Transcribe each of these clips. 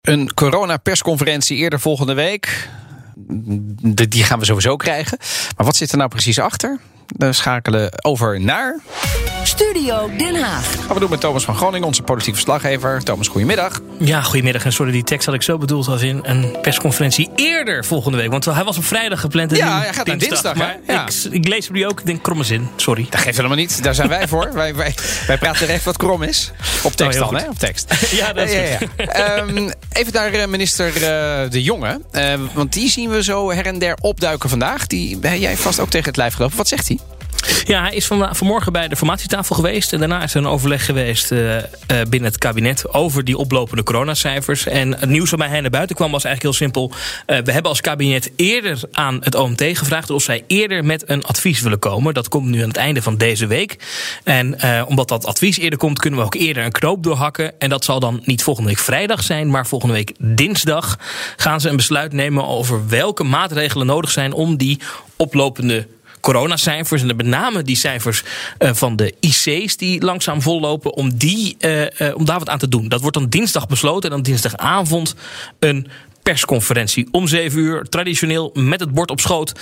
Een corona-persconferentie eerder volgende week. Die gaan we sowieso krijgen. Maar wat zit er nou precies achter? We schakelen over naar. Studio Den Haag. Gaan we doen met Thomas van Groningen, onze politiek verslaggever. Thomas, goedemiddag. Ja, goedemiddag. En sorry, die tekst had ik zo bedoeld als in een persconferentie eerder volgende week. Want hij was op vrijdag gepland. En ja, hij gaat naar dinsdag. maar ja. ik, ik, lees hem nu ook. Ik denk, kromme zin. Sorry. Dat geeft helemaal niet. Daar zijn wij voor. wij, wij, wij praten recht wat krom is. Op tekst oh, dan, hè? Op tekst. ja, dat is ja, ja, um, Even naar minister uh, De Jonge. Uh, want die zien we zo her en der opduiken vandaag. Die ben jij vast ook tegen het lijf gelopen. Wat zegt hij? Ja, hij is van, vanmorgen bij de formatietafel geweest. En daarna is er een overleg geweest uh, uh, binnen het kabinet over die oplopende coronacijfers. En het nieuws waarmee hij naar buiten kwam was eigenlijk heel simpel. Uh, we hebben als kabinet eerder aan het OMT gevraagd of zij eerder met een advies willen komen. Dat komt nu aan het einde van deze week. En omdat dat advies eerder komt, kunnen we ook eerder een knoop doorhakken. En dat zal dan niet volgende week vrijdag zijn, maar volgende week dinsdag gaan ze een besluit nemen over welke maatregelen nodig zijn om die oplopende coronacijfers. En met name die cijfers uh, van de IC's die langzaam vollopen. Om, die, uh, uh, om daar wat aan te doen. Dat wordt dan dinsdag besloten. En dan dinsdagavond een persconferentie om 7 uur. Traditioneel met het bord op schoot.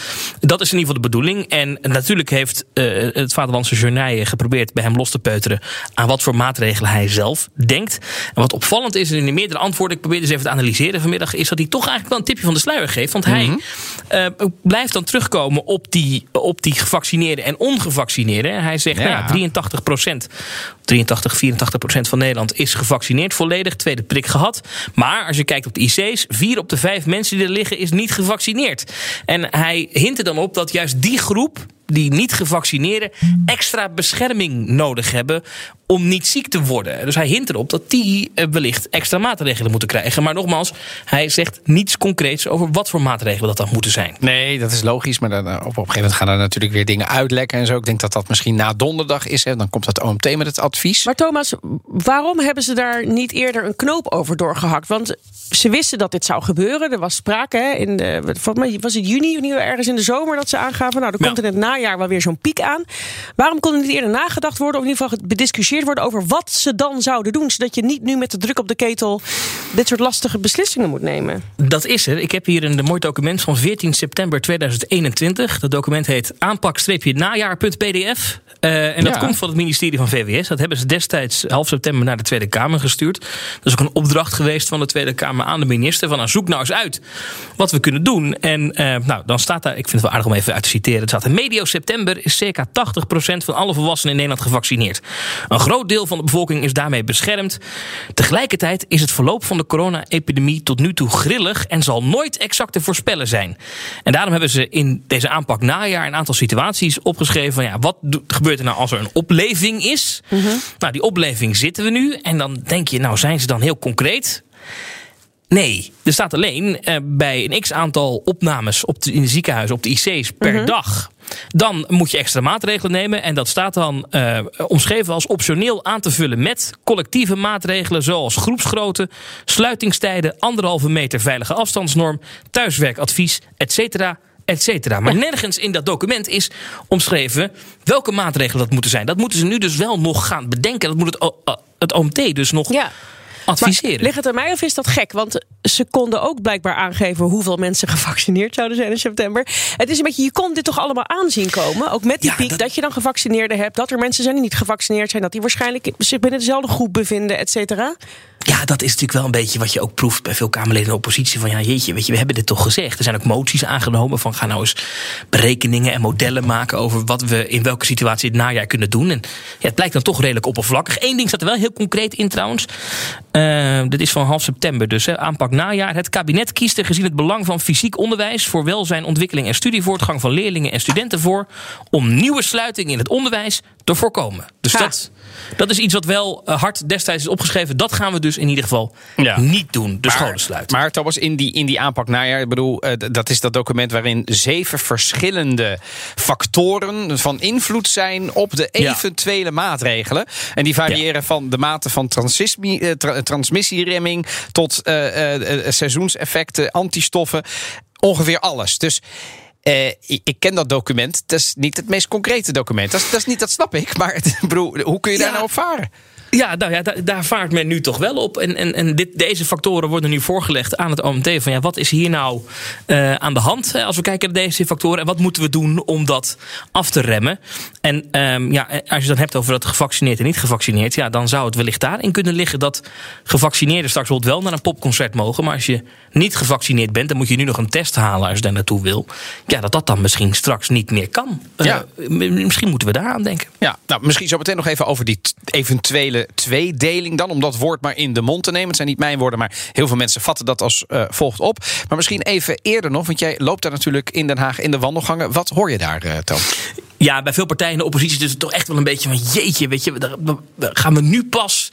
Dat is in ieder geval de bedoeling. En natuurlijk heeft uh, het Vaderlandse Journaal geprobeerd bij hem los te peuteren aan wat voor maatregelen hij zelf denkt. En wat opvallend is in de meerdere antwoorden, ik probeer dus even te analyseren vanmiddag, is dat hij toch eigenlijk wel een tipje van de sluier geeft. Want hij mm -hmm. uh, blijft dan terugkomen op die, op die gevaccineerden en ongevaccineerden. Hij zegt, ja. nou ja, 83 procent 83, 84 procent van Nederland is gevaccineerd volledig. Tweede prik gehad. Maar als je kijkt op de IC's, op de vijf mensen die er liggen is niet gevaccineerd. En hij hint er dan op dat juist die groep die niet gevaccineerden extra bescherming nodig hebben om niet ziek te worden. Dus hij hint erop dat die wellicht extra maatregelen moeten krijgen. Maar nogmaals, hij zegt niets concreets over wat voor maatregelen dat dan moeten zijn. Nee, dat is logisch. Maar dan, op, op een gegeven moment gaan er natuurlijk weer dingen uitlekken en zo. Ik denk dat dat misschien na donderdag is. Hè. Dan komt dat OMT met het advies. Maar Thomas, waarom hebben ze daar niet eerder een knoop over doorgehakt? Want ze wisten dat dit zou gebeuren. Er was sprake hè, in de, was het juni, juni ergens in de zomer dat ze aangaven. Nou, er komt ja. in het najaar wel weer zo'n piek aan. Waarom kon er niet eerder nagedacht worden, of in ieder geval bediscussieerd worden over wat ze dan zouden doen, zodat je niet nu met de druk op de ketel dit soort lastige beslissingen moet nemen? Dat is er. Ik heb hier een mooi document van 14 september 2021. Dat document heet aanpak-najaar.pdf. Uh, en dat ja. komt van het ministerie van VWS. Dat hebben ze destijds half september naar de Tweede Kamer gestuurd. Dat is ook een opdracht geweest van de Tweede Kamer aan de minister. Van nou, zoek nou eens uit wat we kunnen doen. En uh, nou, dan staat daar, ik vind het wel aardig om even uit te citeren. Het staat in medio september is circa 80% van alle volwassenen in Nederland gevaccineerd. Een groot deel van de bevolking is daarmee beschermd. Tegelijkertijd is het verloop van de corona-epidemie tot nu toe grillig en zal nooit exact te voorspellen zijn. En daarom hebben ze in deze aanpak najaar een aantal situaties opgeschreven van ja, wat gebeurt er nou als er een opleving is? Mm -hmm. Nou, die opleving zitten we nu. En dan denk je, nou zijn ze dan heel concreet? Nee, er staat alleen uh, bij een x aantal opnames op de, in de ziekenhuizen, op de IC's per -hmm. dag. Dan moet je extra maatregelen nemen. En dat staat dan uh, omschreven als optioneel aan te vullen met collectieve maatregelen zoals groepsgrootte, sluitingstijden, anderhalve meter veilige afstandsnorm, thuiswerkadvies, etc et cetera. Maar nergens in dat document is omschreven welke maatregelen dat moeten zijn. Dat moeten ze nu dus wel nog gaan bedenken. Dat moet het, het OMT dus nog ja. Adviseren. Maar ligt het aan mij of is dat gek? Want ze konden ook blijkbaar aangeven hoeveel mensen gevaccineerd zouden zijn in september. Het is een beetje, je kon dit toch allemaal aanzien komen? Ook met die ja, piek, dat... dat... je dan gevaccineerden hebt, dat er mensen zijn die niet gevaccineerd zijn, dat die waarschijnlijk zich binnen dezelfde groep bevinden, et cetera. Ja, dat is natuurlijk wel een beetje wat je ook proeft bij veel Kamerleden in de oppositie. Van ja, jeetje, weet je, we hebben dit toch gezegd. Er zijn ook moties aangenomen van ga nou eens berekeningen en modellen maken over wat we in welke situatie het najaar kunnen doen. En ja, het blijkt dan toch redelijk oppervlakkig. Eén ding staat er wel heel concreet in trouwens. Uh, dit is van half september dus, hè, aanpak Het kabinet kiest er gezien het belang van fysiek onderwijs voor welzijn, ontwikkeling en studievoortgang van leerlingen en studenten voor om nieuwe sluitingen in het onderwijs te voorkomen. Dus Ha. dat, dat is iets wat wel eh, hard destijds is opgeschreven. Dat gaan we dus in ieder geval Ja. niet doen. De scholen sluiten. Maar Thomas, in die, in die aanpak najaar, ik bedoel, eh, dat is dat document waarin zeven verschillende factoren van invloed zijn op de Ja. eventuele maatregelen. En die variëren van de mate van eh, tra- transmissieremming tot seizoenseffecten, antistoffen, ongeveer alles. Dus. Eh, ik, ik ken dat document. Dat is niet het meest concrete document. Dat is, dat is niet, dat snap ik. Maar bedoel, hoe kun je daar Ja. nou op varen? Ja, nou ja, daar, daar vaart men nu toch wel op. En, en, en dit, deze factoren worden nu voorgelegd aan het OMT. Van ja, wat is hier nou eh, aan de hand eh, als we kijken naar deze factoren? En wat moeten we doen om dat af te remmen? En ehm, ja, als je het dan hebt over dat gevaccineerd en niet gevaccineerd. Ja, dan zou het wellicht daarin kunnen liggen dat gevaccineerden straks bijvoorbeeld wel naar een popconcert mogen. Maar als je niet gevaccineerd bent, dan moet je nu nog een test halen als je daar naartoe wil. Ja, dat dat dan misschien straks niet meer kan. Eh, Ja. misschien moeten we daar aan denken. Ja, nou, misschien zo meteen nog even over die t- eventuele tweedeling dan. Om dat woord maar in de mond te nemen. Het zijn niet mijn woorden, maar heel veel mensen vatten dat als eh, volgt op. Maar misschien even eerder nog, want jij loopt daar natuurlijk in Den Haag in de wandelgangen. Wat hoor je daar, eh Toon? Ja, bij veel partijen in de oppositie is het toch echt wel een beetje van jeetje, weet je, we- gaan we nu pas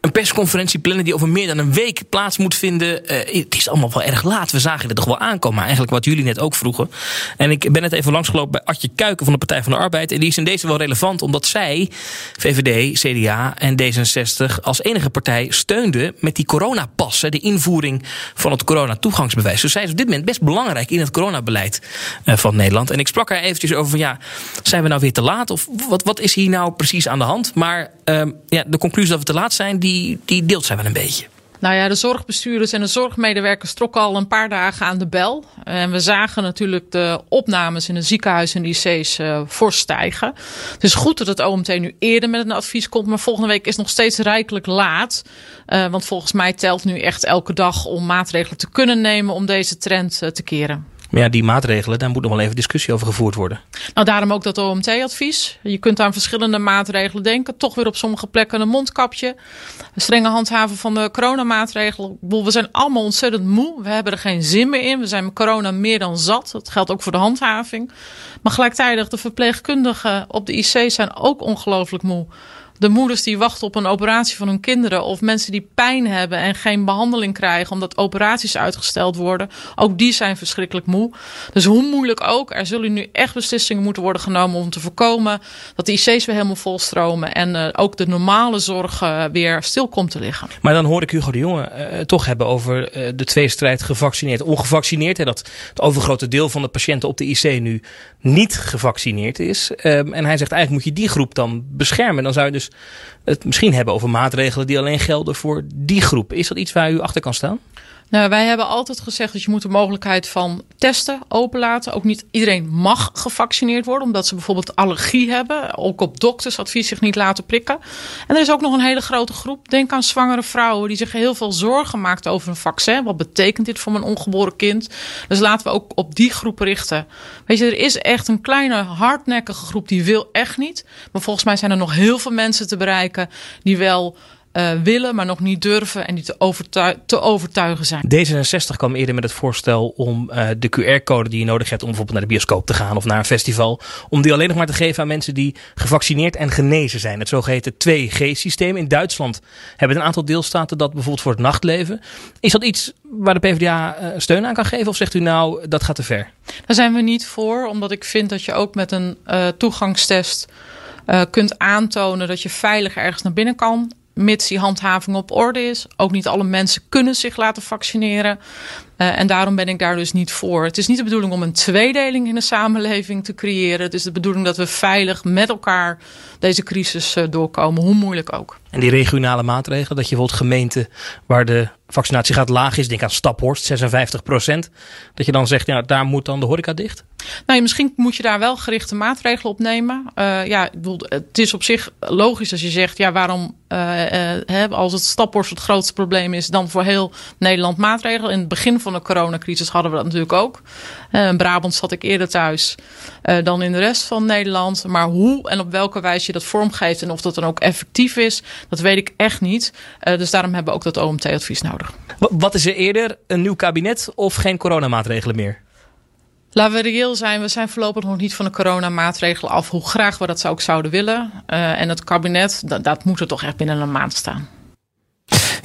een persconferentie plannen die over meer dan een week plaats moet vinden. Eh, het is allemaal wel erg laat. We zagen het toch wel aankomen. Eigenlijk wat jullie net ook vroegen. En ik ben net even langsgelopen bij Adje Kuiken van de Partij van de Arbeid. En die is in deze wel relevant omdat zij, VVD, CDA en D66 als enige partij steunden met die coronapas. De invoering van het coronatoegangsbewijs. Dus zij is op dit moment best belangrijk in het coronabeleid eh, van Nederland. En ik sprak haar eventjes over van ja, zijn we nou weer te laat? Of wat, wat is hier nou precies aan de hand? Maar ehm, ja, de conclusie dat we te laat zijn, die, die deelt zij wel een beetje. Nou ja, de zorgbestuurders en de zorgmedewerkers trokken al een paar dagen aan de bel. En we zagen natuurlijk de opnames in het ziekenhuis en de IC's eh fors. Het is goed dat het OMT nu eerder met een advies komt. Maar volgende week is nog steeds rijkelijk laat. Eh, want volgens mij telt nu echt elke dag om maatregelen te kunnen nemen om deze trend eh, te keren. Maar ja, die maatregelen, daar moet nog wel even discussie over gevoerd worden. Nou, daarom ook dat OMT-advies. Je kunt aan verschillende maatregelen denken. Toch weer op sommige plekken een mondkapje. Een strenge handhaven van de coronamaatregelen. We zijn allemaal ontzettend moe. We hebben er geen zin meer in. We zijn met corona meer dan zat. Dat geldt ook voor de handhaving. Maar gelijktijdig, de verpleegkundigen op de IC zijn ook ongelooflijk moe. De moeders die wachten op een operatie van hun kinderen. Of mensen die pijn hebben en geen behandeling krijgen omdat operaties uitgesteld worden. Ook die zijn verschrikkelijk moe. Dus hoe moeilijk ook, er zullen nu echt beslissingen moeten worden genomen om te voorkomen dat de IC's weer helemaal volstromen. En eh, ook de normale zorg eh, weer stil komt te liggen. Maar dan hoor ik Hugo de Jonge eh, toch hebben over de tweestrijd gevaccineerd, ongevaccineerd. Hè, dat het overgrote deel van de patiënten op de IC nu niet gevaccineerd is. Ehm, en hij zegt eigenlijk moet je die groep dan beschermen. Dan zou je dus het misschien hebben over maatregelen die alleen gelden voor die groep. Is dat iets waar u achter kan staan? Nou, wij hebben altijd gezegd dat je moet de mogelijkheid van testen openlaten. Ook niet iedereen mag gevaccineerd worden, omdat ze bijvoorbeeld allergie hebben. Ook op doktersadvies zich niet laten prikken. En er is ook nog een hele grote groep. Denk aan zwangere vrouwen die zich heel veel zorgen maakt over een vaccin. Wat betekent dit voor mijn ongeboren kind? Dus laten we ook op die groep richten. Weet je, er is echt een kleine hardnekkige groep die wil echt niet. Maar volgens mij zijn er nog heel veel mensen te bereiken die wel eh, willen, maar nog niet durven en die te, overtui- te overtuigen zijn. D66 kwam eerder met het voorstel om eh, de QR-code die je nodig hebt om bijvoorbeeld naar de bioscoop te gaan of naar een festival, om die alleen nog maar te geven aan mensen die gevaccineerd en genezen zijn. Het zogeheten 2G-systeem. In Duitsland hebben een aantal deelstaten dat bijvoorbeeld voor het nachtleven. Is dat iets waar de PvdA eh, steun aan kan geven of zegt u nou dat gaat te ver? Daar zijn we niet voor, omdat ik vind dat je ook met een toegangstest eh, kunt aantonen dat je veilig ergens naar binnen kan. Mits die handhaving op orde is. Ook niet alle mensen kunnen zich laten vaccineren. Eh, en daarom ben ik daar dus niet voor. Het is niet de bedoeling om een tweedeling in de samenleving te creëren. Het is de bedoeling dat we veilig met elkaar deze crisis eh, doorkomen, hoe moeilijk ook. En die regionale maatregelen, dat je bijvoorbeeld gemeenten waar de vaccinatiegraad laag is, denk aan Staphorst, 56 procent, dat je dan zegt, ja, daar moet dan de horeca dicht? Nou, misschien moet je daar wel gerichte maatregelen op nemen. Eh, ja, ik bedoel, het is op zich logisch als je zegt, ja, waarom, hè, als het Staphorst het grootste probleem is, dan voor heel Nederland maatregelen. In het begin van de coronacrisis hadden we dat natuurlijk ook. Eh, in Brabant zat ik eerder thuis eh, dan in de rest van Nederland. Maar hoe en op welke wijze je dat vormgeeft en of dat dan ook effectief is, dat weet ik echt niet. Eh, dus daarom hebben we ook dat OMT-advies nodig. Wa- Wat is er eerder, een nieuw kabinet of geen coronamaatregelen meer? Laten we reëel zijn, we zijn voorlopig nog niet van de coronamaatregelen af, hoe graag we dat ook zouden willen. Uh, en het kabinet, dat, dat moet er toch echt binnen een maand staan.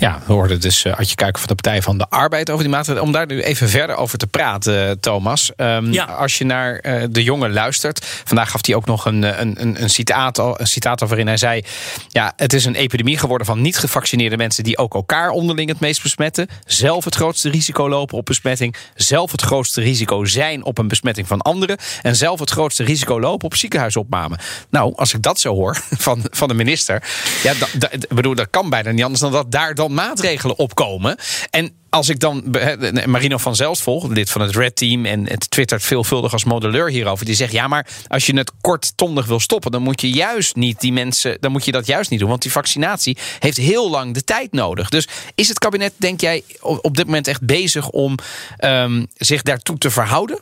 Ja, we hoorden dus uh, je kijken van de Partij van de Arbeid over die maatregelen. Om daar nu even verder over te praten, Thomas. Um, ja. Als je naar uh, de jongen luistert. Vandaag gaf hij ook nog een, een, een, een, citaat, een citaat waarin hij zei... ja, het is een epidemie geworden van niet gevaccineerde mensen... die ook elkaar onderling het meest besmetten. Zelf het grootste risico lopen op besmetting. Zelf het grootste risico zijn op een besmetting van anderen. En zelf het grootste risico lopen op ziekenhuisopname. Nou, als ik dat zo hoor van, van de minister... ja, bedoel, dat kan bijna niet anders dan dat daar dan maatregelen opkomen. En als ik dan Marino van Zelst volg, lid van het Red Team en het twittert veelvuldig als modelleur hierover, die zegt ja, maar als je het korttondig wil stoppen, dan moet je juist niet die mensen, dan moet je dat juist niet doen, want die vaccinatie heeft heel lang de tijd nodig. Dus is het kabinet, denk jij, op dit moment echt bezig om um, zich daartoe te verhouden?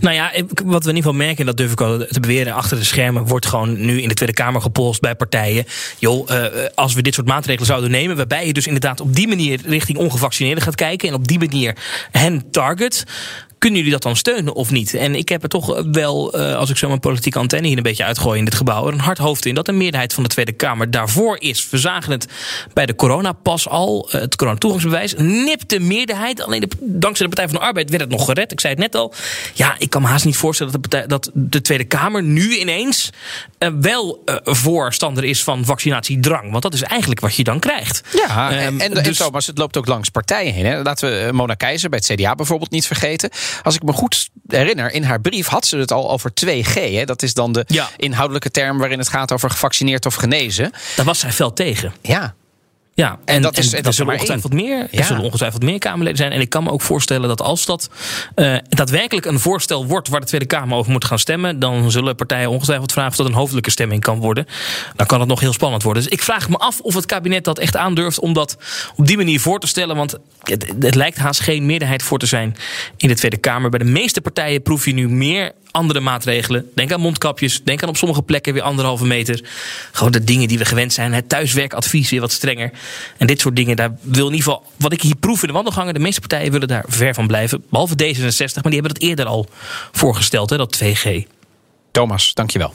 Nou ja, wat we in ieder geval merken, en dat durf ik al te beweren, achter de schermen wordt gewoon nu in de Tweede Kamer gepolst bij partijen. Joh, uh, als we dit soort maatregelen zouden nemen, waarbij je dus inderdaad op die manier richting ongevaccineerden gaat kijken en op die manier hen target, kunnen jullie dat dan steunen of niet? En ik heb er toch wel, uh, als ik zo mijn politieke antenne hier een beetje uitgooi in dit gebouw, er een hard hoofd in dat de meerderheid van de Tweede Kamer daarvoor is. We zagen het bij de coronapas al, uh, het coronatoegangsbewijs. Nipte meerderheid. Alleen de, dankzij de Partij van de Arbeid werd het nog gered. Ik zei het net al. Ja, ik kan me haast niet voorstellen dat de, partij, dat de Tweede Kamer nu ineens uh, wel voorstander is van vaccinatiedrang. Want dat is eigenlijk wat je dan krijgt. Ja, en, en, dus, Thomas, het loopt ook langs partijen heen. Hè. Laten we Mona Keizer bij het CDA bijvoorbeeld niet vergeten. Als ik me goed herinner, in haar brief had ze het al over 2G. Hè? Dat is dan de inhoudelijke term waarin het gaat over gevaccineerd of genezen. Daar was zij fel tegen. Ja. Ja, en, dat is, en dat zullen ongetwijfeld meer. Er zullen ongetwijfeld meer Kamerleden zijn. En ik kan me ook voorstellen dat als dat uh, daadwerkelijk een voorstel wordt waar de Tweede Kamer over moet gaan stemmen, dan zullen partijen ongetwijfeld vragen of dat een hoofdelijke stemming kan worden. Dan kan het nog heel spannend worden. Dus ik vraag me af of het kabinet dat echt aandurft om dat op die manier voor te stellen. Want het, het lijkt haast geen meerderheid voor te zijn in de Tweede Kamer. Bij de meeste partijen proef je nu meer andere maatregelen. Denk aan mondkapjes. Denk aan op sommige plekken weer anderhalve meter. Gewoon de dingen die we gewend zijn. Het thuiswerkadvies weer wat strenger. En dit soort dingen, daar wil in ieder geval... wat ik hier proef in de wandelgangen... de meeste partijen willen daar ver van blijven. Behalve D66, maar die hebben het eerder al voorgesteld, hè, dat 2G. Thomas, dankjewel.